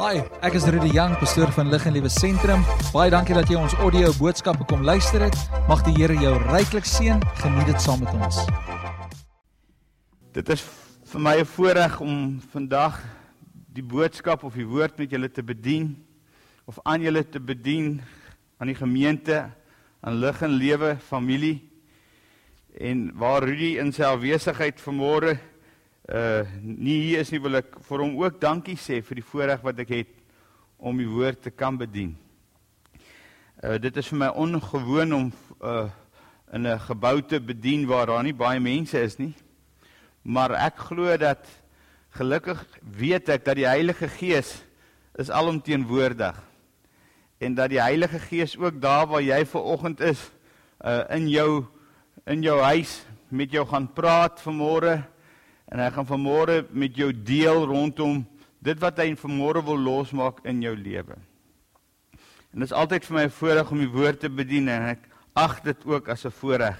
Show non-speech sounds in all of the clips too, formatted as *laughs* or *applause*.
Hi, ek is Rudy Jang, pastoor van Lig en Liewe Sentrum. Baie dankie dat jy ons audio boodskappe kom luister het. Mag die Here jou ryklik seën. Geniet dit saam met ons. Dit is vir my 'n voorreg om vandag die boodskap of die woord met julle te bedien of aan julle te bedien aan die gemeente, aan Lig en Lewe familie. En waar Rudy in sy afwesigheid vanmôre uh nie hier is nie wil ek vir hom ook dankie sê vir die voorreg wat ek het om die woord te kan bedien. Uh dit is vir my ongewoon om uh in 'n gebou te bedien waar daar nie baie mense is nie. Maar ek glo dat gelukkig weet ek dat die Heilige Gees is alomteenwoordig en dat die Heilige Gees ook daar waar jy ver oggend is uh in jou in jou huis met jou gaan praat vanmôre En hy gaan vanmôre met jou deel rondom dit wat hy vanmôre wil losmaak in jou lewe. En dit is altyd vir my 'n voorreg om die woord te bedien en ek ag dit ook as 'n voorreg.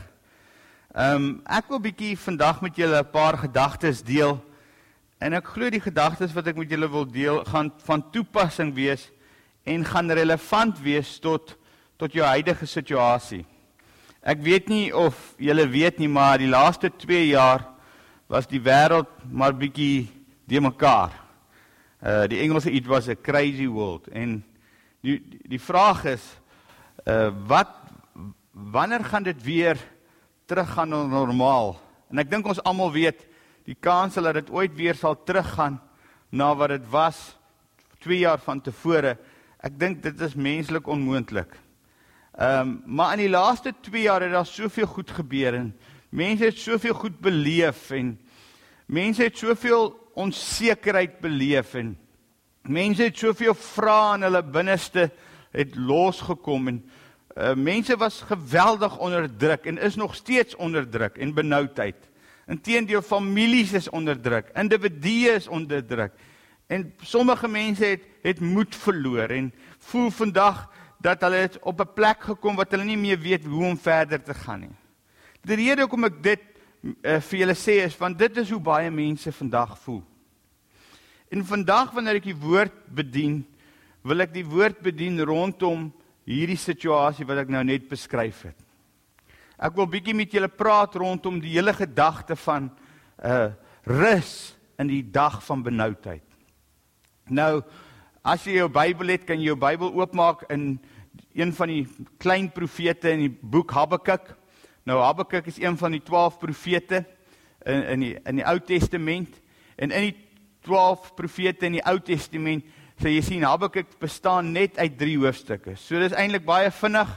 Ehm um, ek wil bietjie vandag met julle 'n paar gedagtes deel. En ek glo die gedagtes wat ek met julle wil deel gaan van toepassing wees en gaan relevant wees tot tot jou huidige situasie. Ek weet nie of julle weet nie, maar die laaste 2 jaar was die wêreld maar bietjie de mekaar. Uh die Engelse it was a crazy world en die die vraag is uh wat wanneer gaan dit weer teruggaan na normaal? En ek dink ons almal weet die kans dat dit ooit weer sal teruggaan na wat dit was 2 jaar van tevore. Ek dink dit is menslik onmoontlik. Ehm um, maar in die laaste 2 jaar het daar soveel goed gebeur en Mense het soveel goed beleef en mense het soveel onsekerheid beleef en mense het soveel vrae in hulle binneste het losgekom en uh, mense was geweldig onderdruk en is nog steeds onderdruk en benoudheid. Inteendeel families is onderdruk, individue is onderdruk. En sommige mense het het moed verloor en voel vandag dat hulle op 'n plek gekom wat hulle nie meer weet hoe om verder te gaan nie. Die rede hoekom ek dit uh, vir julle sê is want dit is hoe baie mense vandag voel. En vandag wanneer ek die woord bedien, wil ek die woord bedien rondom hierdie situasie wat ek nou net beskryf het. Ek wil bietjie met julle praat rondom die hele gedagte van 'n uh, eh, rus in die dag van benoudheid. Nou, as jy jou Bybel het, kan jy jou Bybel oopmaak in een van die klein profete in die boek Habakuk. Nou Habakuk is een van die 12 profete in in die in die Ou Testament en in die 12 profete in die Ou Testament sê jy sien Habakuk bestaan net uit 3 hoofstukke. So dis eintlik baie vinnig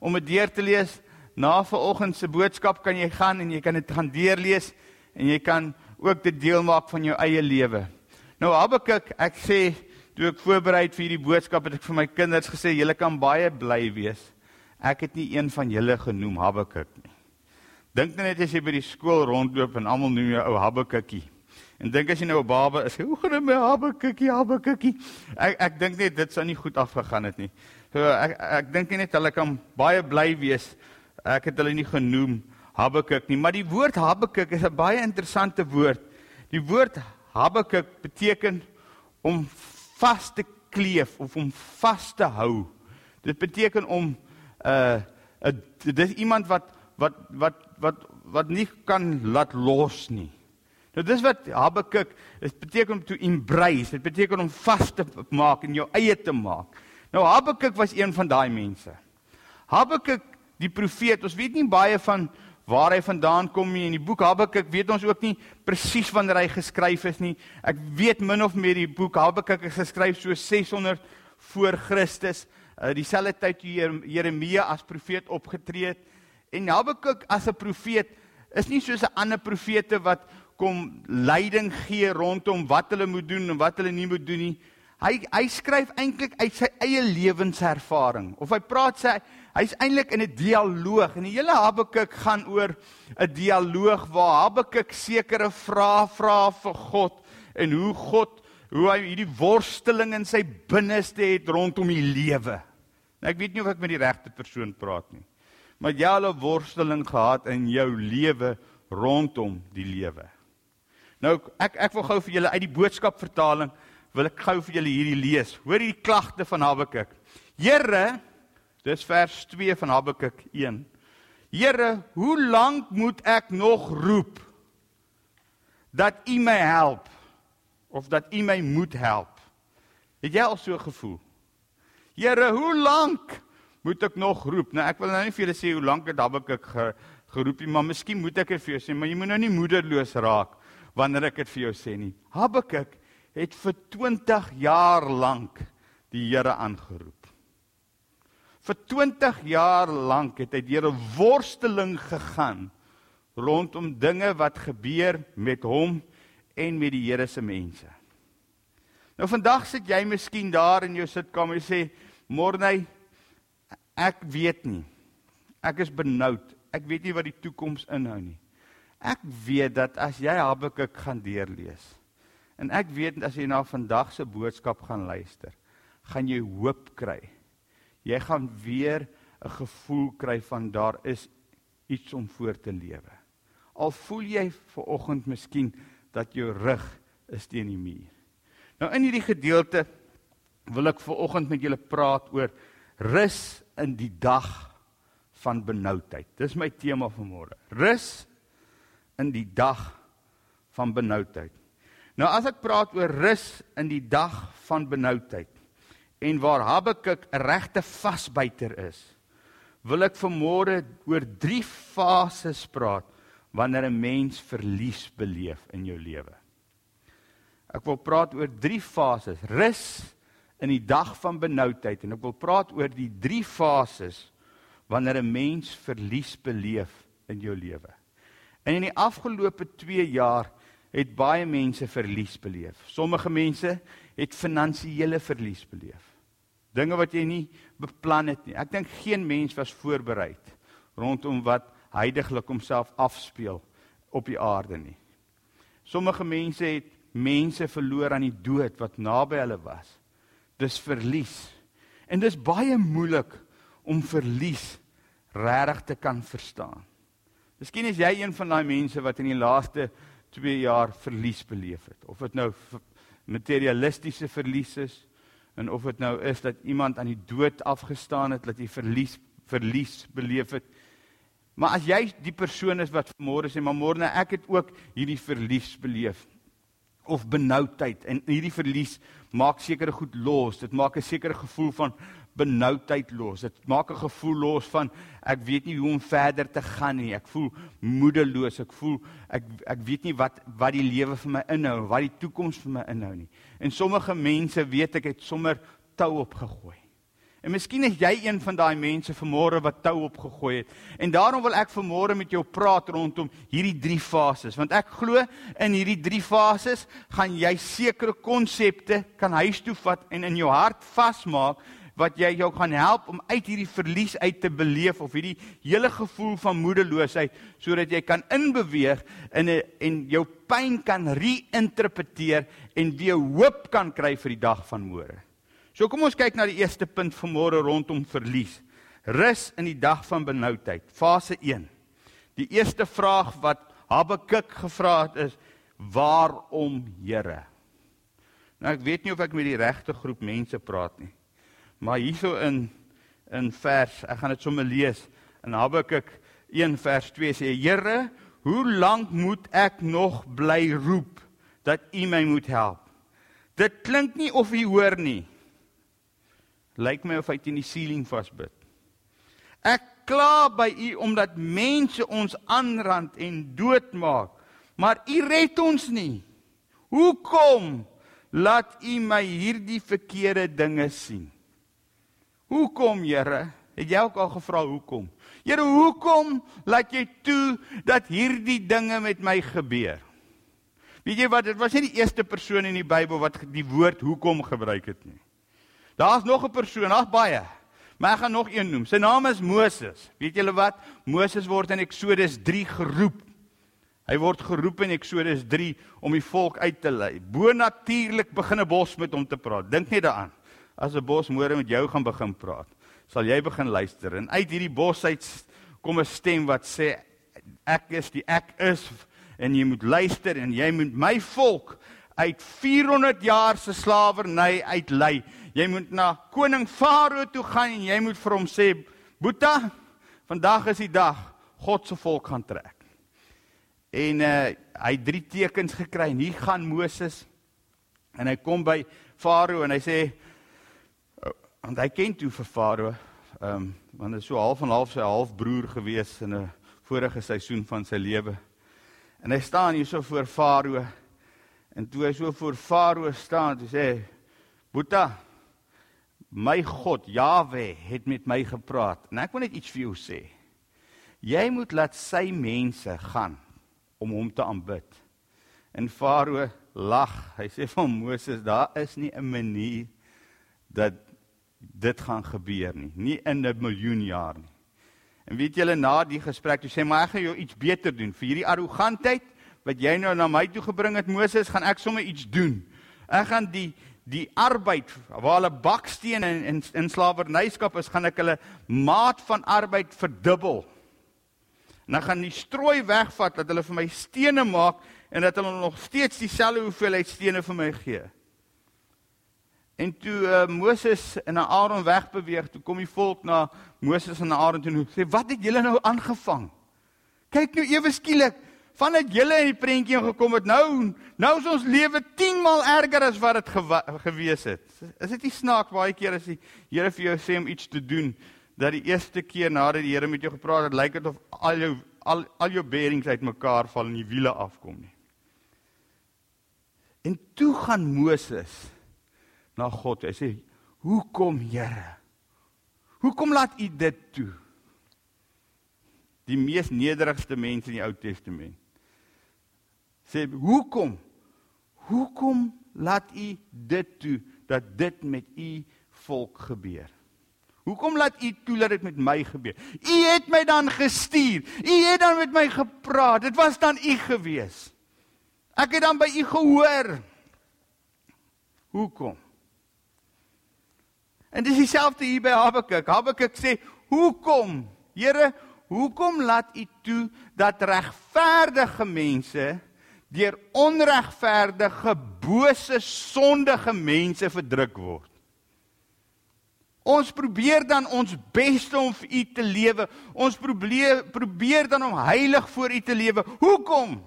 om dit deur te lees. Na vanoggend se boodskap kan jy gaan en jy kan dit gaan deurlees en jy kan ook dit deel maak van jou eie lewe. Nou Habakuk, ek sê toe ek voorberei vir hierdie boodskap het ek vir my kinders gesê julle kan baie bly wees. Ek het nie een van julle genoem Habakuk nie. Dink net as jy by die skool rondloop en almal noem jou ou Habakukkie. En dink as jy nou 'n baba is, hoe gaan dit met Habakukkie, Habakukkie? Ek ek dink net dit sou nie goed afgegaan het nie. So ek ek dink net hulle kan baie bly wees. Ek het hulle nie genoem Habakuk nie, maar die woord Habakuk is 'n baie interessante woord. Die woord Habakuk beteken om vas te kleef of om vas te hou. Dit beteken om 'n uh, 'n dis iemand wat wat wat wat wat nie kan laat los nie. Nou dis wat Habakuk, dit beteken om to embrace, dit beteken om vas te maak en jou eie te maak. Nou Habakuk was een van daai mense. Habakuk, die profeet, ons weet nie baie van waar hy vandaan kom nie in die boek Habakuk weet ons ook nie presies wanneer hy geskryf is nie. Ek weet min of meer die boek Habakuk is geskryf so 600 voor Christus, uh, dieselfde tyd toe Jeremia as profeet opgetree het. En Habakuk as 'n profeet is nie soos 'n ander profete wat kom leiding gee rondom wat hulle moet doen en wat hulle nie moet doen nie. Hy hy skryf eintlik uit sy eie lewenservaring of hy praat sê hy's eintlik in 'n dialoog en die hele Habakuk gaan oor 'n dialoog waar Habakuk sekere vrae vra vir God en hoe God hoe hy hierdie worsteling in sy binneste het rondom die lewe. Nou ek weet nie of ek met die regte persoon praat nie maar jy al 'n worsteling gehad in jou lewe rondom die lewe. Nou ek ek wil gou vir julle uit die boodskap vertaling wil ek gou vir julle hierdie lees. Hoor hierdie klagte van Habakuk. Here, dis vers 2 van Habakuk 1. Here, hoe lank moet ek nog roep dat U my help of dat U my moet help? Het jy al so gevoel? Here, hoe lank moet ek nog roep? Nou ek wil nou nie vir julle sê hoe lank het Habakuk ge, geroep nie, maar miskien moet ek dit vir jou sê, maar jy moet nou nie moederloos raak wanneer ek dit vir jou sê nie. Habakuk het vir 20 jaar lank die Here aangeroep. Vir 20 jaar lank het hy deur 'n worsteling gegaan rondom dinge wat gebeur met hom en met die Here se mense. Nou vandag sit jy miskien daar in jou sitkamer en sê, "Morney, ek weet nie. Ek is benoud. Ek weet nie wat die toekoms inhou nie." Ek weet dat as jy Habakuk gaan deurlees en ek weet as jy na vandag se boodskap gaan luister, gaan jy hoop kry. Jy gaan weer 'n gevoel kry van daar is iets om voor te lewe. Al voel jy ver oggend miskien dat jou rug is teen die muur. Nou in hierdie gedeelte wil ek ver oggend met julle praat oor rus in die dag van benoudheid. Dis my tema vir môre. Rus in die dag van benoudheid. Nou as ek praat oor rus in die dag van benoudheid en waar Habakuk 'n regte vasbyter is, wil ek vanmôre oor drie fases praat wanneer 'n mens verlies beleef in jou lewe. Ek wil praat oor drie fases. Rus in die dag van benoudheid en ek wil praat oor die drie fases wanneer 'n mens verlies beleef in jou lewe. En in die afgelope 2 jaar het baie mense verlies beleef. Sommige mense het finansiële verlies beleef. Dinge wat jy nie beplan het nie. Ek dink geen mens was voorberei rondom wat heidaglik homself afspeel op die aarde nie. Sommige mense het mense verloor aan die dood wat naby hulle was. Dis verlies. En dis baie moeilik om verlies regtig te kan verstaan. Miskien is jy een van daai mense wat in die laaste 2 jaar verlies beleef het. Of dit nou materialistiese verlies is en of dit nou is dat iemand aan die dood afgestaan het dat jy verlies verlies beleef het. Maar as jy die persoon is wat môre sê maar môre ek het ook hierdie verlies beleef of benoudheid en hierdie verlies maak sekere goed los. Dit maak 'n sekere gevoel van benoudheid los. Dit maak 'n gevoel los van ek weet nie hoe om verder te gaan nie. Ek voel moedeloos. Ek voel ek ek weet nie wat wat die lewe vir my inhou, wat die toekoms vir my inhou nie. En sommige mense weet ek het sommer tou opgegooi. En miskien is jy een van daai mense vanmôre wat tou opgegooi het. En daarom wil ek vanmôre met jou praat rondom hierdie drie fases, want ek glo in hierdie drie fases gaan jy sekere konsepte kan huis toe vat en in jou hart vasmaak wat jy jou gaan help om uit hierdie verlies uit te beleef of hierdie hele gevoel van moedeloosheid sodat jy kan inbeweeg in 'n en jou pyn kan reïnterpreteer en weer hoop kan kry vir die dag van môre. So kom ons kyk na die eerste punt van môre rondom verlies. Rus in die dag van benoudheid. Fase 1. Die eerste vraag wat Habakuk gevra het is: "Waarom, Here?" Nou ek weet nie of ek met die regte groep mense praat nie. Maar hierso in in vers, ek gaan dit sommer lees in Habakuk 1 vers 2 sê: Here, hoe lank moet ek nog bly roep dat U my moet help? Dit klink nie of U hoor nie. Lyk my of hy teen die ceiling vasbyt. Ek kla by U omdat mense ons aanrand en doodmaak, maar U red ons nie. Hoekom laat U my hierdie verkeerde dinge sien? Hoekom, Here? Het jy ook al gevra hoekom? Here, hoekom laat jy toe dat hierdie dinge met my gebeur? Weet jy wat? Dit was nie die eerste persoon in die Bybel wat die woord hoekom gebruik het nie. Daar's nog 'n persoon, ag baie. Maar ek gaan nog een noem. Sy naam is Moses. Weet julle wat? Moses word in Eksodus 3 geroep. Hy word geroep in Eksodus 3 om die volk uit te lei. Bo natuurlik begin 'n bos met hom te praat. Dink net daaraan. As 'n bos môre met jou gaan begin praat, sal jy begin luister en uit hierdie bos uit kom 'n stem wat sê ek is die ek is en jy moet luister en jy moet my volk uit 400 jaar se slawerny uitlei. Jy moet na koning Farao toe gaan en jy moet vir hom sê, "Boeta, vandag is die dag God se volk gaan trek." En uh, hy het drie tekens gekry en hier gaan Moses en hy kom by Farao en hy sê want hy ken toe vir Farao ehm um, want hy is so half en half sy halfbroer gewees in 'n vorige seisoen van sy lewe. En hy staan hier so voor Farao En toe hy so voor Farao staan, toe sê hy: "Boeta, my God, Jawe, het met my gepraat. En ek wil net iets vir jou sê. Jy moet laat sy mense gaan om hom te aanbid." En Farao lag. Hy sê vir Moses: "Daar is nie 'n manier dat dit gaan gebeur nie, nie in 'n miljoen jaar nie." En weet julle na die gesprek, toe sê hy: "Maar ek gaan jou iets beter doen vir hierdie arrogantheid." wat jy nou na my toe gebring het Moses, gaan ek sommer iets doen. Ek gaan die die arbeid waar hulle baksteen in in, in slawernyskap is, gaan ek hulle maat van arbeid verdubbel. En dan gaan die strooi wegvat dat hulle vir my stene maak en dat hulle nog steeds dieselfde hoeveelheid stene vir my gee. En toe uh, Moses en Aaron wegbeweeg, toe kom die volk na Moses en Aaron toe en sê: "Wat het julle nou aangevang? Kyk nou ewe skielik, Vandat julle in die prentjie gekom het, nou nou is ons lewe 10 maal erger as wat dit gewees het. Is dit nie snaaks baie keer as die Here vir jou sê om iets te doen dat die eerste keer nadat die Here met jou gepraat het, lyk dit of al jou al al jou bearings uitmekaar val en die wiele afkom nie. En toe gaan Moses na God. Hy sê: "Hoekom, Here? Hoekom laat U dit toe?" Die mees nederigste mense in die Ou Testament sê hoekom? Hoekom laat u dit toe dat dit met u volk gebeur? Hoekom laat u toe dat dit met my gebeur? U het my dan gestuur. U het dan met my gepraat. Dit was dan u gewees. Ek het dan by u gehoor. Hoekom? En dis dieselfde hier by Habakuk. Habakuk sê hoekom? Here hoekom laat u toe dat regverdige mense deur onregverdige, bose, sondige mense verdruk word. Ons probeer dan ons bes om vir U te lewe. Ons probeer probeer dan om heilig voor U te lewe. Hoekom?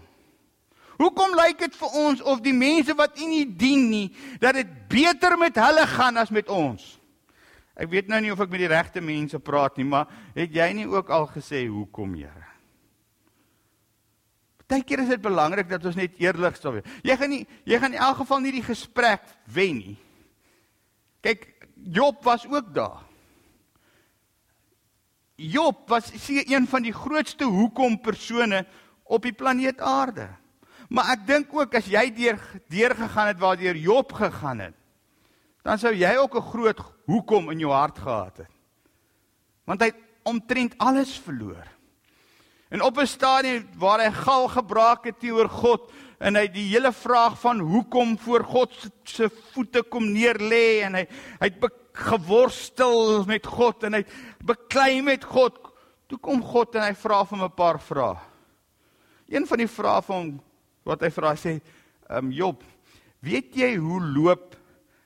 Hoekom lyk dit vir ons of die mense wat U nie dien nie, dat dit beter met hulle gaan as met ons? Ek weet nou nie of ek met die regte mense praat nie, maar het jy nie ook al gesê hoekom, Here? Partykeer is dit belangrik dat ons net eerlik sal wees. Jy gaan nie jy gaan in elk geval nie die gesprek wen nie. Kyk, Job was ook daar. Job was seker een van die grootste hoekom persone op die planeet Aarde. Maar ek dink ook as jy deur deur gegaan het waardeur Job gegaan het, dan sou jy ook 'n groot hoekom in jou hart gehad het. Want hy het omtrent alles verloor. En op 'n stadium waar hy gal gebraak het teenoor God en hy die hele vraag van hoekom voor God se voete kom neer lê en hy hy het geworstel met God en hy beklei met God. Toe kom God en hy vra hom 'n paar vrae. Een van die vrae van hom wat hy vra sê, "Ehm um, Job, weet jy hoe loop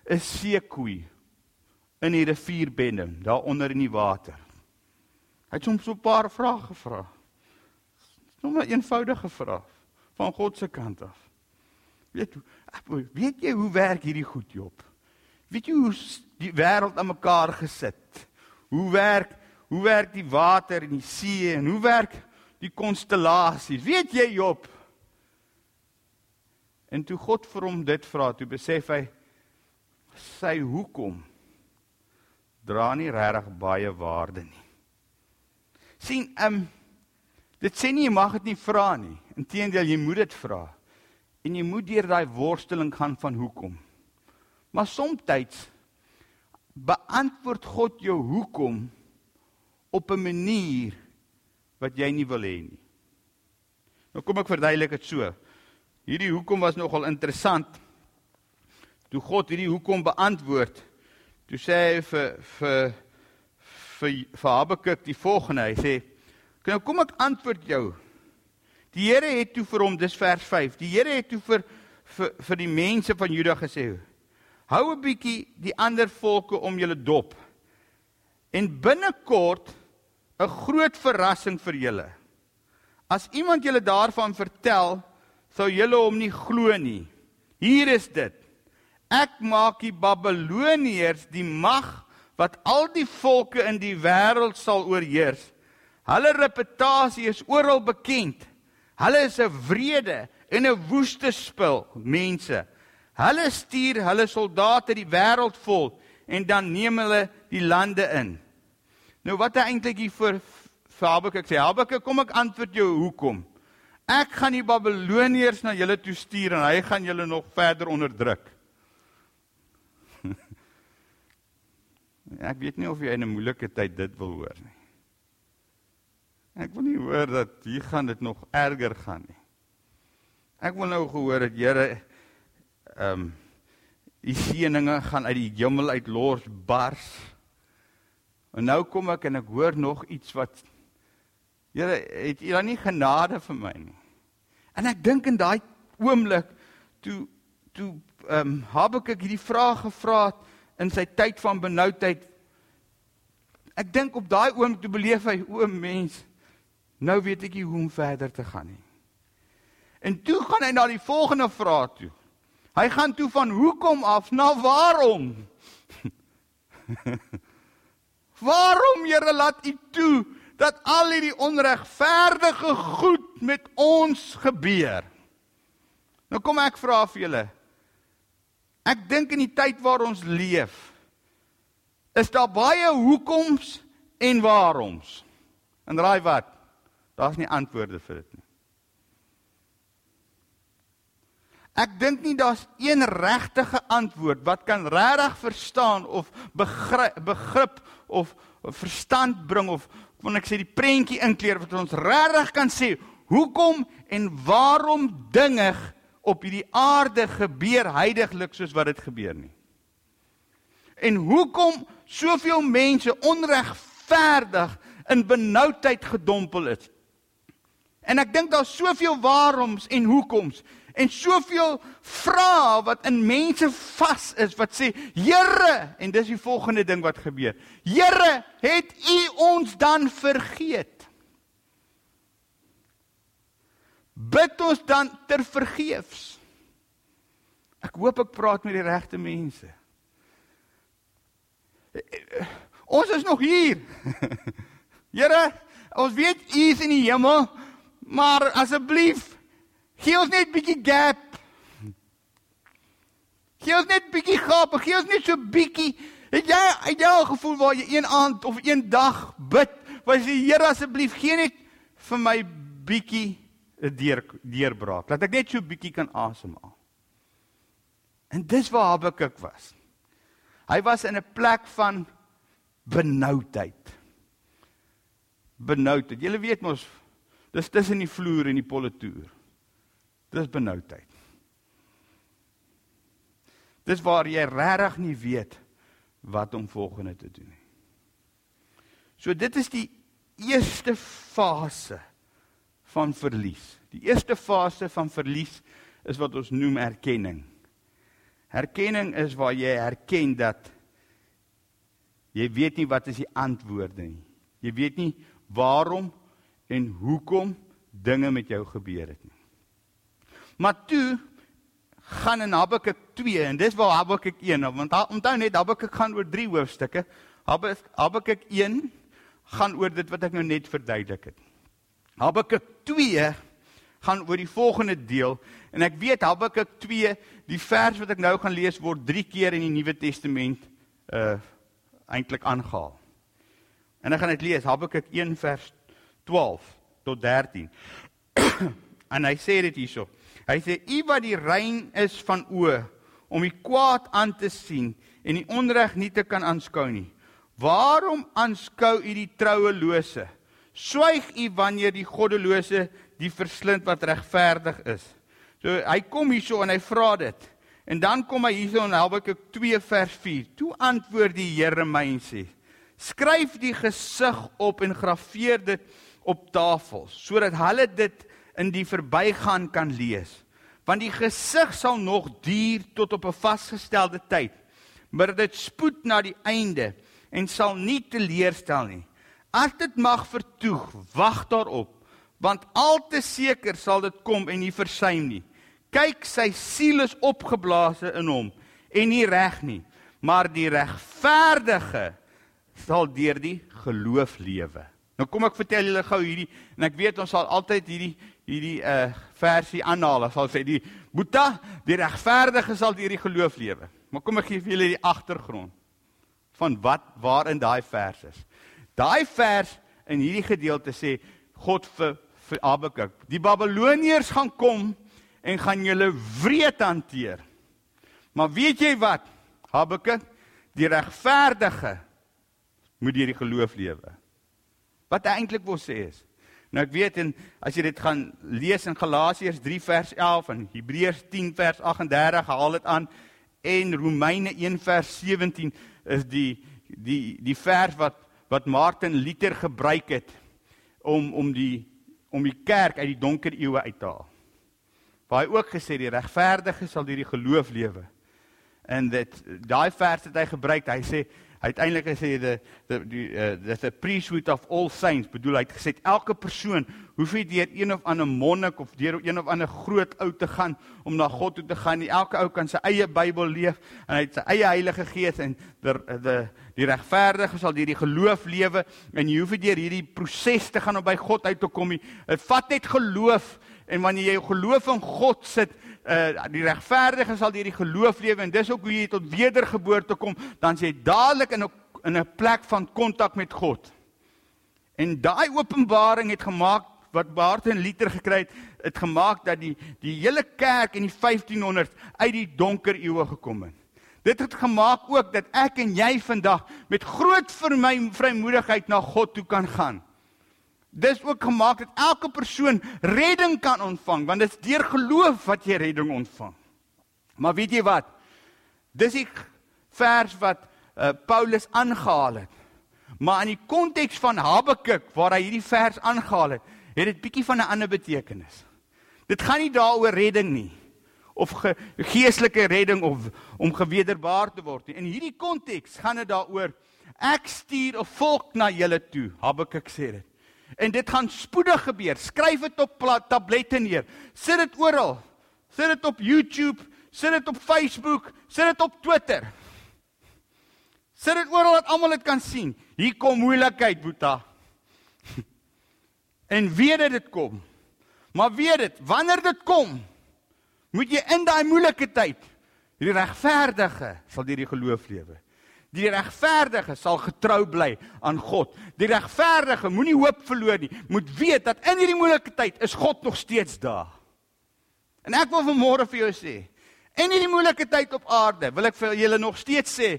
'n seekoei in die rivier Benem, daar onder in die water?" Hy het hom so 'n paar vrae gevra. Nog 'n eenvoudige vraag van God se kant af. Weet jy, weet jy hoe werk hierdie goed, Job? Weet jy hoe die wêreld aan mekaar gesit? Hoe werk hoe werk die water en die see en hoe werk die konstellasies? Weet jy, Job? En toe God vir hom dit vra, toe besef hy sy hoekom dra nie regtig baie waarde nie. sien, ehm um, Dit sê nie jy mag dit nie vra nie. Inteendeel, jy moet dit vra. En jy moet deur daai worsteling gaan van hoekom. Maar soms beantwoord God jou hoekom op 'n manier wat jy nie wil hê nie. Nou kom ek verduidelik dit so. Hierdie hoekom was nogal interessant. Toe God hierdie hoekom beantwoord, toe sê hy vir vir vir, vir Habakuk die volgende, hy sê Nou kom ek antwoord jou. Die Here het toe vir hom, dis vers 5. Die Here het toe vir vir vir die mense van Juda gesê: "Hou 'n bietjie die ander volke om julle dop." En binnekort 'n groot verrassing vir julle. As iemand julle daarvan vertel, sou julle hom nie glo nie. Hier is dit. Ek maak die Babiloniërs die mag wat al die volke in die wêreld sal oorheers. Hulle reputasie is oral bekend. Hulle is 'n wrede en 'n woeste spul mense. Hulle stuur hulle soldate die wêreld vol en dan neem hulle die lande in. Nou wat hy eintlik hier vir vir Habakuk sê, Habakuk, kom ek antwoord jou hoekom? Ek gaan die Babiloniërs na julle toe stuur en hy gaan julle nog verder onderdruk. *laughs* ek weet nie of jy in 'n moeilike tyd dit wil hoor nie. Ek wil nie hoor dat hier gaan dit nog erger gaan nie. Ek wil nou gehoor dat Here ehm um, die seëninge gaan uit die hemel uit los bars. En nou kom ek en ek hoor nog iets wat Here het U dan nie genade vir my nie. En ek dink in daai oomblik toe toe ehm um, Habakuk hierdie vraag gevra het in sy tyd van benoudheid. Ek dink op daai oomblik toe beleef hy o mens Nou weet ek nie hoe om verder te gaan nie. En toe gaan hy na die volgende vraag toe. Hy gaan toe van hoekom af na waarom? *laughs* waarom Here laat U toe dat al hierdie onregverdige goed met ons gebeur? Nou kom ek vra vir julle. Ek dink in die tyd waar ons leef is daar baie hoekoms en waaroms. En raai wat? Daar's nie antwoorde vir dit nie. Ek dink nie daar's een regtige antwoord wat kan regtig verstaan of begrip, begrip of verstand bring of wanneer ek sê die prentjie inkleer wat ons regtig kan sê hoekom en waarom dinge op hierdie aarde gebeur heidaglik soos wat dit gebeur nie. En hoekom soveel mense onregverdig in benoudheid gedompel is. En ek dink daar's soveel waaroms en hoekoms en soveel vrae wat in mense vas is wat sê Here en dis die volgende ding wat gebeur. Here, het U ons dan vergeet? Bid ons dan ter vergeefs. Ek hoop ek praat met die regte mense. Ons is nog hier. *laughs* Here, ons weet U is in die hemel. Maar asseblief, gee ons net bietjie gap. Gee ons net bietjie gap, gee ons net so bietjie. Het jy het jy al gevoel waar jy een aand of een dag bid, waar jy Here asseblief gee net vir my bietjie 'n deur deurbraak. Laat ek net so bietjie kan asemhaal. En dis waar Habakuk was. Hy was in 'n plek van benoudheid. Benoudheid. Jy weet mos Dis tussen die vloer en die politoer. Dis benoudheid. Dis waar jy regtig nie weet wat om volgende te doen nie. So dit is die eerste fase van verlies. Die eerste fase van verlies is wat ons noem erkenning. Erkenning is waar jy erken dat jy weet nie wat is die antwoorde nie. Jy weet nie waarom en hoekom dinge met jou gebeur het nie. Maar toe gaan in Habakuk 2 en dis waar Habakuk 1 want onthou net Habakuk gaan oor drie hoofstukke. Habakuk 1 gaan oor dit wat ek nou net verduidelik het. Habakuk 2 gaan oor die volgende deel en ek weet Habakuk 2 die vers wat ek nou gaan lees word 3 keer in die Nuwe Testament uh eintlik aangehaal. En ek gaan dit lees Habakuk 1 vers 12 tot 13. *clears throat* en hy sê dit hierso. Hy sê u wat die rein is van oë om die kwaad aan te sien en die onreg nie te kan aanskou nie. Waarom aanskou u die trouelose? Swyg u wanneer die goddelose die verslind wat regverdig is. So hy kom hierso en hy vra dit. En dan kom hy hierso in Habakuk 2 vers 4. Toe antwoord die Here my en sê: Skryf die gesig op en graweer dit op tafels sodat hulle dit in die verbygaan kan lees. Want die gesig sal nog duur tot op 'n vasgestelde tyd, maar dit spoed na die einde en sal nie teleurstel nie. As dit mag vertoeg, wag daarop, want al te seker sal dit kom en nie versuim nie. Kyk, sy siel is opgeblaase in hom en nie reg nie, maar die regverdige sal deur die geloof lewe. Nou kom ek vertel julle gou hierdie en ek weet ons sal altyd hierdie hierdie uh versie aanhaal. Ons sal sê die Boeta, die regverdige sal deur die geloof lewe. Maar kom ek gee vir julle die agtergrond van wat waarin daai vers is. Daai vers in hierdie gedeelte sê God vir vir Habakuk, die Babiloniërs gaan kom en gaan julle wreed hanteer. Maar weet jy wat? Habakuk, die regverdige moet deur die geloof lewe. Wat hy eintlik wil sê is Nou ek weet en as jy dit gaan lees in Galasiërs 3 vers 11 en Hebreërs 10 vers 38 haal dit aan en Romeine 1 vers 17 is die die die vers wat wat Martin Luther gebruik het om om die om die kerk uit die donker eeue uit te haal. Waar hy ook gesê die regverdige sal deur die geloof lewe. En dit daai vers het hy gebruik. Hy sê uiteindelik gesê die die die uh, the priesthood of all saints bedoel hy. Het gesê elke persoon hoef nie deur een of ander monnik of deur een of ander groot ou te gaan om na God toe te gaan nie. Elke ou kan sy eie Bybel leef en hy het sy eie Heilige Gees en die die die regverdige sal deur die geloof lewe en jy hoef nie deur hierdie proses te gaan om by God uit te kom nie. Dit vat net geloof en wanneer jy geloof in God sit uh die regverdige sal deur die geloof lewe en dis ook hoe jy tot wedergeboorte kom, dan jy dadelik in 'n in 'n plek van kontak met God. En daai openbaring het gemaak wat Martin Luther gekry het, het gemaak dat die die hele kerk in die 1500 uit die donker eeue gekom het. Dit het gemaak ook dat ek en jy vandag met groot vir my vrymoedigheid na God toe kan gaan. Dis ook gemaak dat elke persoon redding kan ontvang want dit is deur geloof wat jy redding ontvang. Maar weet jy wat? Dis die vers wat uh, Paulus aangehaal het. Maar in die konteks van Habakuk waar hy hierdie vers aangehaal het, het dit bietjie van 'n ander betekenis. Dit gaan nie daaroor redding nie of ge geestelike redding of om gewederbaar te word nie. In hierdie konteks gaan dit daaroor ek stuur 'n volk na julle toe. Habakuk sê dit. En dit gaan spoedig gebeur. Skryf dit op tablette neer. Sit dit oral. Sit dit op YouTube, sit dit op Facebook, sit dit op Twitter. Sit dit oral dat almal dit kan sien. Hier kom moeilikheid, Boeta. *laughs* En weet dit dit kom. Maar weet dit, wanneer dit kom, moet jy in daai moeilike tyd die regverdige sal deur die geloof lewe. Die regverdige sal getrou bly aan God. Die regverdige moenie hoop verloor nie. Moet weet dat in hierdie moeilike tyd is God nog steeds daar. En ek wil vanmôre vir jou sê, in hierdie moeilike tyd op aarde, wil ek vir julle nog steeds sê,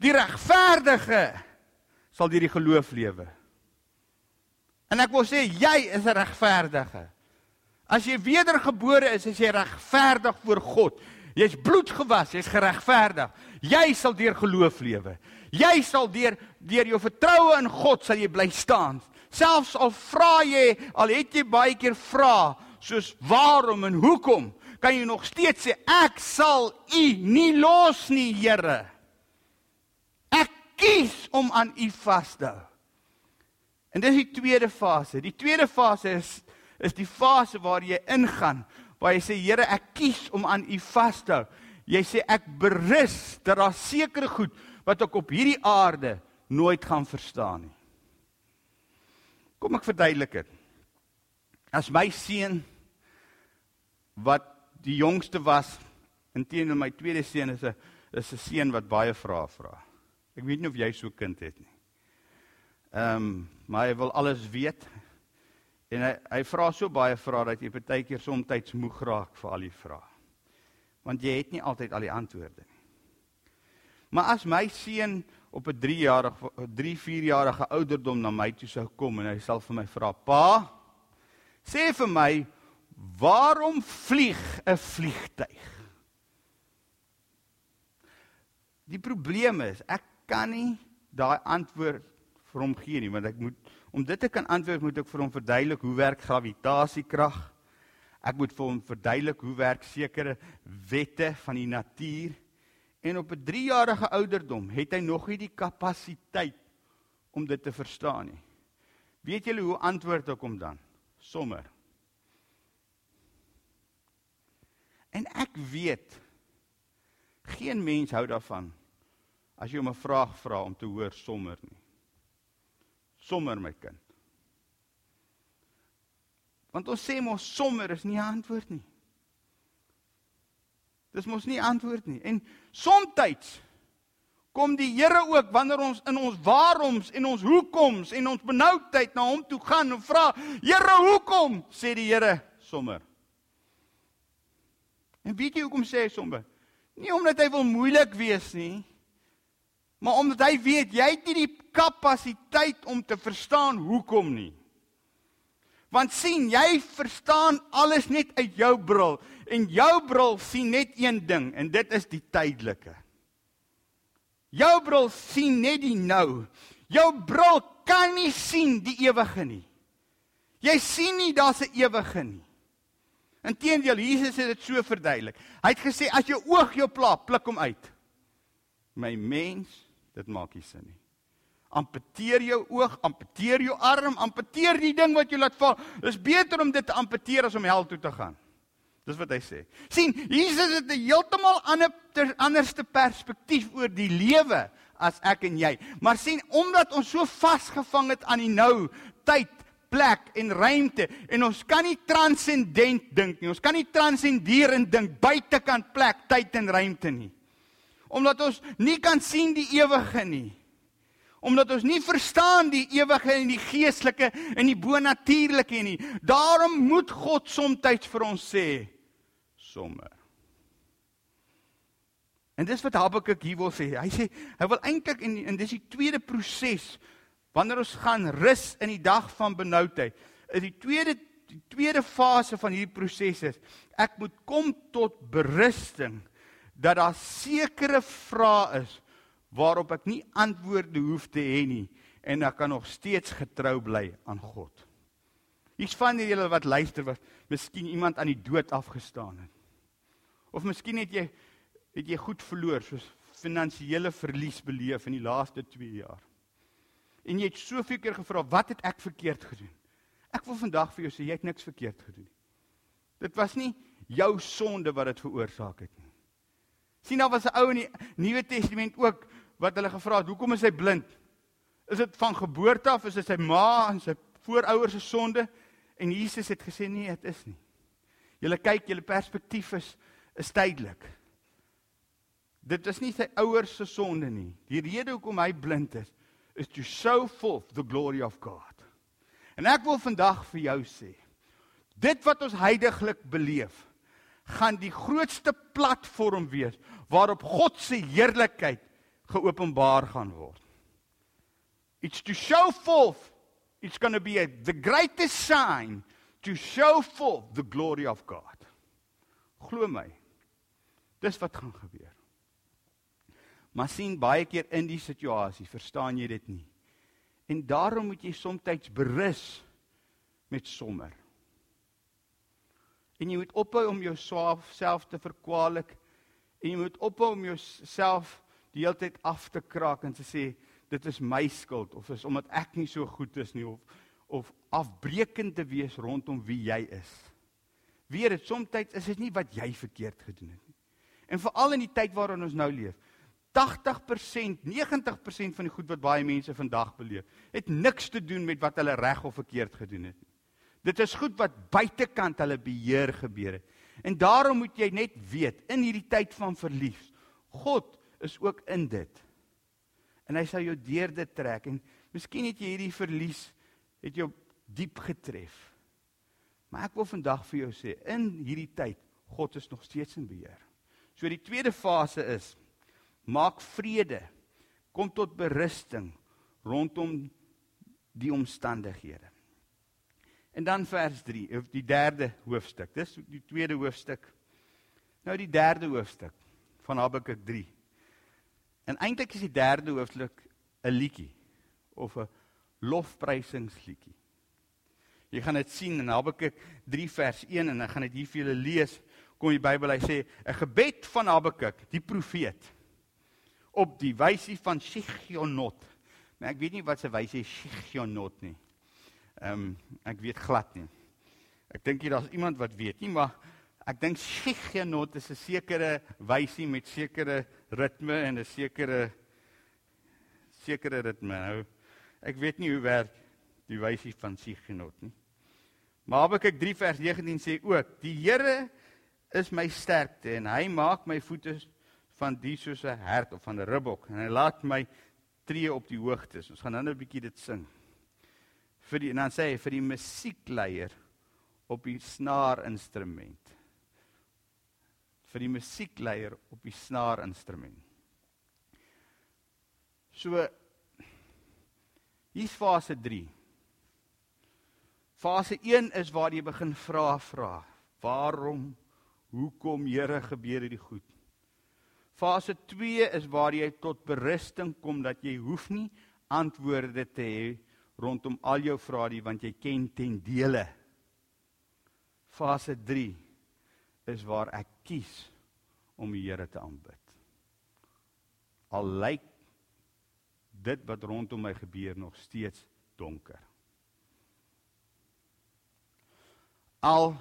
die regverdige sal deur die geloof lewe. En ek wil sê jy is 'n regverdige. As jy wedergebore is, is jy regverdig voor God. Jy's bloedgewas, jy's geregverdig. Jy sal deur geloof lewe. Jy sal deur deur jou vertroue in God sal jy bly staan. Selfs al vra jy, al het jy baie keer vra, soos waarom en hoekom, kan jy nog steeds sê ek sal U nie los nie, Here. Ek kies om aan U vas te hou. En dis die tweede fase. Die tweede fase is is die fase waar jy ingaan waar jy sê Here, ek kies om aan U vas te hou. Jy sê ek berus dat daar sekere goed wat ek op hierdie aarde nooit gaan verstaan nie. Kom ek verduidelik dit. As my seun wat die jongste was, inteenoor my tweede seun is 'n is 'n seun wat baie vrae vra. Ek weet nie of jy so 'n kind het nie. Ehm, um, maar hy wil alles weet. En hy hy vra so baie vrae dat jy partykeer soms moeg raak vir al die vrae. Want jy het nie altyd al die antwoorde nie. Maar as my seun op 'n 3-jarige 3-4-jarige ouderdom na my toe sou kom en hy sal vir my vra: "Pa, sê vir my, waarom vlieg 'n vliegtyg?" Die probleem is, ek kan nie daai antwoord vir hom gee nie, want ek moet Om dit te kan antwoord moet ek vir hom verduidelik hoe werk gravitasiekrag. Ek moet vir hom verduidelik hoe werk sekere wette van die natuur. En op 'n 3-jarige ouderdom het hy nog nie die kapasiteit om dit te verstaan nie. Weet julle hoe antwoord ek hom dan? Sommer. En ek weet geen mens hou daarvan as jy hom 'n vraag vra om te hoor sommer nie. Sommer my kind. Want ons sê mos sommer is nie 'n antwoord nie. Dis mos nie antwoord nie. En soms kom die Here ook wanneer ons in ons waaroms en ons hoekoms en ons benoudheid na hom toe gaan en vra, Here, hoekom? sê die Here sommer. En weet jy hoekom sê hy sommer? Nie omdat hy wil moeilik wees nie, maar omdat hy weet jy het nie die kapasiteit om te verstaan hoekom nie. Want sien, jy verstaan alles net uit jou bril en jou bril sien net een ding en dit is die tydelike. Jou bril sien net die nou. Jou bril kan nie sien die ewige nie. Jy sien nie daar's 'n ewige nie. Inteendeel, Jesus het dit so verduidelik. Hy het gesê as jou oog jou pla, pluk hom uit. My mens, dit maak nie sin nie amputeer jou oog, amputeer jou arm, amputeer die ding wat jy laat val. Dis beter om dit te amputeer as om hel toe te gaan. Dis wat hy sê. sien, Jesus het 'n heeltemal ander anderste perspektief oor die lewe as ek en jy. Maar sien, omdat ons so vasgevang het aan die nou, tyd, plek en ruimte en ons kan nie transcendent dink nie. Ons kan nie transcenderend dink buitekant plek, tyd en ruimte nie. Omdat ons nie kan sien die ewige nie omdat ons nie verstaan die ewige en die geestelike en die bonatuurlike nie. Daarom moet God soms vir ons sê sommer. En dis wat Habakuk hier wil sê. Hy sê hy wil eintlik en en dis die tweede proses wanneer ons gaan rus in die dag van benoudheid. Is die tweede die tweede fase van hierdie proses is ek moet kom tot berusting dat daar sekere vrae is waarop ek nie antwoorde hoef te hê nie en ek kan nog steeds getrou bly aan God. Hier's van julle wat luister wat miskien iemand aan die dood afgestaan het. Of miskien het jy het jy goed verloor soos finansiële verlies beleef in die laaste 2 jaar. En jy het soveel keer gevra, wat het ek verkeerd gedoen? Ek wil vandag vir jou sê jy het niks verkeerd gedoen nie. Dit was nie jou sonde wat dit veroorsaak het nie. Sien daar was 'n ou in die Nuwe Testament ook wat hulle gevra het, hoekom is hy blind? Is dit van geboorte af, is dit sy ma en sy voorouers se sonde? En Jesus het gesê nee, dit is nie. Julle kyk, julle perspektief is is tydelik. Dit is nie sy ouers se sonde nie. Die rede hoekom hy blind is, is to show forth the glory of God. En ek wil vandag vir jou sê, dit wat ons heidaglik beleef, gaan die grootste platform wees waarop God se heerlikheid geopenbaar gaan word. It's to show forth it's going to be a, the greatest sign to show forth the glory of God. Glo my. Dis wat gaan gebeur. Maar sien baie keer in die situasie, verstaan jy dit nie. En daarom moet jy soms berus met sommer. En jy moet ophou om jouself te verkwalik en jy moet ophou om jouself die hele tyd af te kraak en te sê dit is my skuld of is omdat ek nie so goed is nie of of afbreekend te wees rondom wie jy is. Weer dit soms is dit nie wat jy verkeerd gedoen het nie. En veral in die tyd waarin ons nou leef. 80%, 90% van die goed wat baie mense vandag beleef, het niks te doen met wat hulle reg of verkeerd gedoen het nie. Dit is goed wat buitekant hulle beheer gebeur het. En daarom moet jy net weet in hierdie tyd van verlies, God is ook in dit. En hy sal jou deur dit trek en miskien het jy hierdie verlies het jou diep getref. Maar ek wil vandag vir jou sê in hierdie tyd God is nog steeds in beheer. So die tweede fase is maak vrede. Kom tot berusting rondom die omstandighede. En dan vers 3 of die derde hoofstuk. Dis die tweede hoofstuk. Nou die derde hoofstuk van Habakuk 3. En eintlik is die derde hoofstuk 'n liedjie of 'n lofprysingsliedjie. Jy gaan dit sien in Habakuk 3 vers 1 en ek gaan dit hier vir julle lees. Kom die Bybel hy sê 'n gebed van Habakuk, die profeet op die wysie van Shigionot. Maar ek weet nie wat se wysie Shigionot nie. Ehm um, ek weet glad nie. Ek dink hier daar's iemand wat weet nie, maar ek dink Shigionot is 'n sekere wysie met sekere ritme en 'n sekere sekere ritme. Nou ek weet nie hoe werk die wysie van Shigionot nie. Maar Habakuk 3 vers 19 sê ook: "Die Here is my sterkte en hy maak my voete van die soos 'n hert of van 'n ribbok en hy laat my tree op die hoogtes. Ons gaan nou 'n bietjie dit sing. Vir die en dan sê hy vir die musiekleier op die snaarinstrument. Vir die musiekleier op die snaarinstrument. So hier's fase 3. Fase 1 is waar jy begin vra vra. Waarom Hoekom Here gebeur hierdie goed? Fase 2 is waar jy tot berusting kom dat jy hoef nie antwoorde te hê rondom al jou vrae nie want jy ken ten dele. Fase 3 is waar ek kies om die Here te aanbid. Al lyk dit wat rondom my gebeur nog steeds donker. Al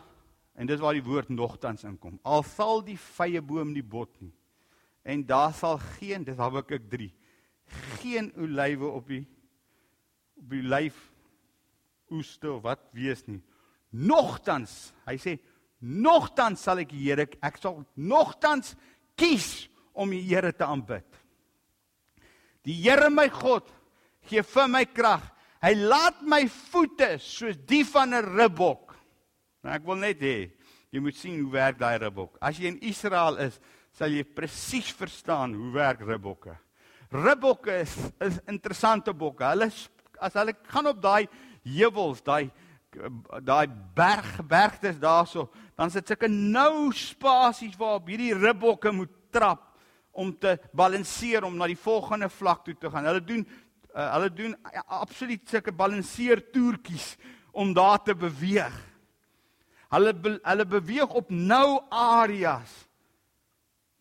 En dis waar die woord nogtans inkom. Al val die vrye boom nie bot nie. En daar sal geen, dis Habakuk 3, geen olywe op die op die lyf oeste of wat wees nie. Nogtans, hy sê nogtans sal ek die Here ek sal nogtans kies om die Here te aanbid. Die Here my God gee vir my krag. Hy laat my voete soos die van 'n ribbok Nou ek wil net hê jy moet sien hoe werk daai ribbok. As jy in Israel is, sal jy presies verstaan hoe werk ribbokke. Ribbokke is is interessante bokke. Hulle as hulle gaan op daai heuwels, daai daai berg bergtes daarso, dan sit sulke nou spasies waarop hierdie ribbokke moet trap om te balanseer om na die volgende vlak toe te gaan. Hulle doen uh, hulle doen absoluut sulke balanseer toertjies om daar te beweeg. Hulle be, hulle beweeg op nou areas.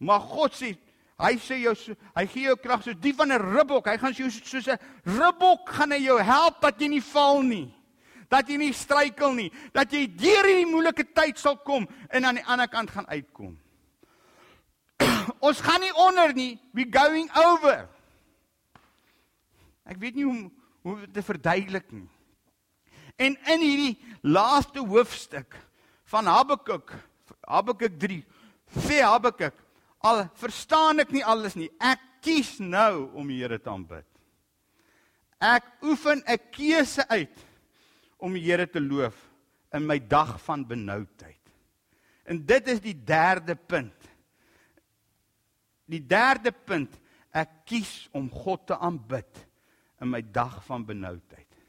Maar God sê, hy sê jou hy gee jou krag soos die van 'n ribbok. Hy gaan jou soos 'n ribbok gaan hy jou help dat jy nie val nie. Dat jy nie struikel nie, dat jy deur hierdie moeilike tyd sal kom en aan die ander kant gaan uitkom. *clears throat* Ons gaan nie onder nie, we going over. Ek weet nie hoe hoe te verduidelik nie. En in hierdie laaste hoofstuk van Habakuk Habakuk 3 sê Habakuk al verstaan ek nie alles nie ek kies nou om die Here te aanbid ek oefen 'n keuse uit om die Here te loof in my dag van benoudheid en dit is die derde punt die derde punt ek kies om God te aanbid in my dag van benoudheid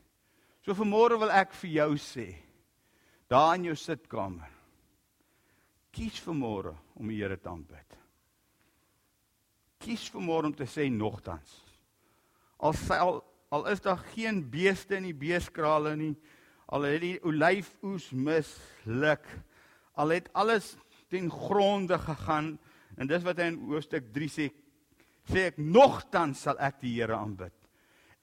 so vanmôre wil ek vir jou sê daar in jou sitkamer. Kies vanmôre om die Here te aanbid. Kies vanmôre om te sê nogtans. Al sal al is daar geen beeste in die beeskrale nie, al het die olyfoes misluk, al het alles ten gronde gegaan en dis wat hy in hoofstuk 3 sê, sê ek nogtans sal ek die Here aanbid.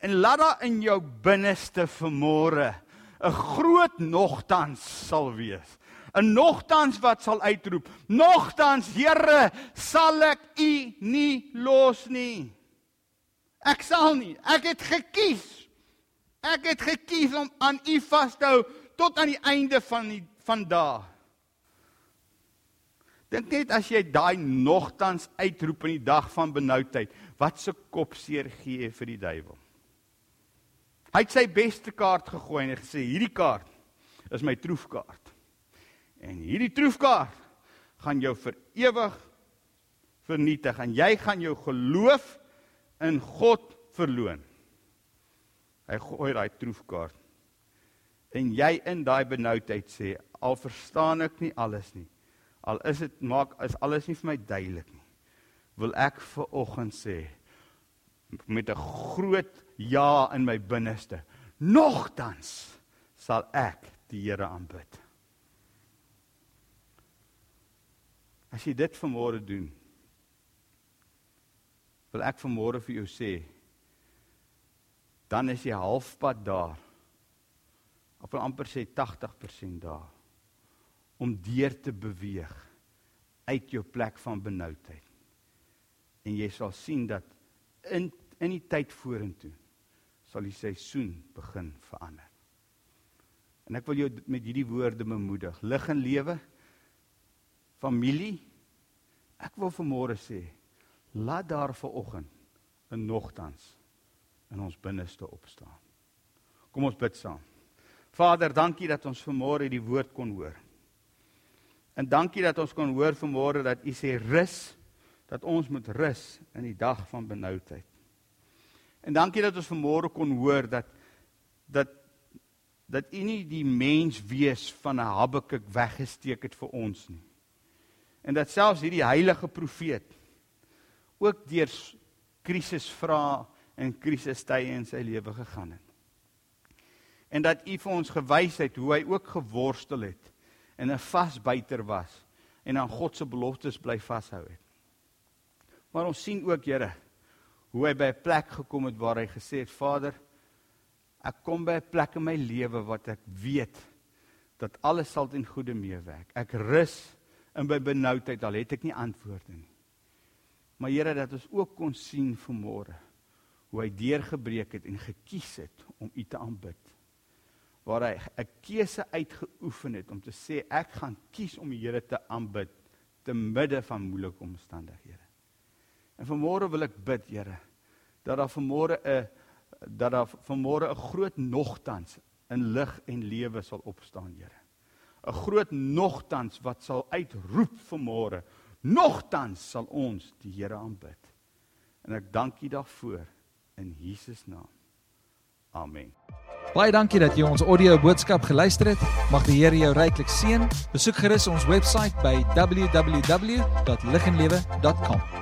En laat daar in jou binneste vanmôre 'n groot nogtans sal wees. 'n Nogtans wat sal uitroep: "Nogtans, Here, sal ek U nie los nie." Ek sal nie. Ek het gekies. Ek het gekies om aan U vas te hou tot aan die einde van die van dae. Dink net as jy daai nogtans uitroep in die dag van benoudheid, wat se kopseer gee jy vir die duiwel? Hy het sy beste kaart gegooi en gesê hierdie kaart is my troefkaart. En hierdie troefkaart gaan jou vir ewig vernietig en jy gaan jou geloof in God verloon. Hy gooi daai troefkaart. En jy in daai benoudheid sê al verstaan ek nie alles nie. Al is dit maak is alles nie vir my duidelik nie. Wil ek vir oggend sê met 'n groot ja in my binneste. Nogtans sal ek die Here aanbid. As jy dit vanmôre doen, wil ek vanmôre vir jou sê, dan is jy halfpad daar. Of amper sê 80% daar om deur te beweeg uit jou plek van benoudheid. En jy sal sien dat in in die tyd vorentoe sal die seisoen begin verander. En ek wil jou met hierdie woorde bemoedig. Lig en lewe familie. Ek wil vanmôre sê, laat daar vanoggend 'n nogtans in ons binneste opstaan. Kom ons bid saam. Vader, dankie dat ons vanmôre die woord kon hoor. En dankie dat ons kon hoor vanmôre dat U sê rus, dat ons moet rus in die dag van benoudheid. En dankie dat ons vanmôre kon hoor dat dat dat U nie die mens wees van 'n Habakuk weggesteek het vir ons nie. En dat selfs hierdie heilige profeet ook deur krisis vra en krisistye in sy lewe gegaan het. En dat U vir ons gewys het hoe hy ook geworstel het en 'n vasbyter was en aan God se beloftes bly vashou het. Maar ons sien ook, Here, hoe hy by 'n plek gekom het waar hy gesê het, Vader, ek kom by 'n plek in my lewe wat ek weet dat alles sal ten goeie meewerk. Ek rus in my benoudheid al het ek nie antwoorde nie. Maar Here dat ons ook kon sien vanmôre hoe hy deurgebreek het en gekies het om U te aanbid. Waar hy 'n keuse uitgeoefen het om te sê ek gaan kies om die Here te aanbid te midde van moeilike omstandighede. En vanmôre wil ek bid, Here, dat daar vanmôre 'n dat daar vanmôre 'n groot nogtans in lig en lewe sal opstaan, Here. 'n Groot nogtans wat sal uitroep vanmôre Nogtans sal ons die Here aanbid. En ek dank U daarvoor in Jesus naam. Amen. Baie dankie dat jy ons audio boodskap geluister het. Mag die Here jou ryklik seën. Besoek gerus ons webwerf by www.liginlewe.com.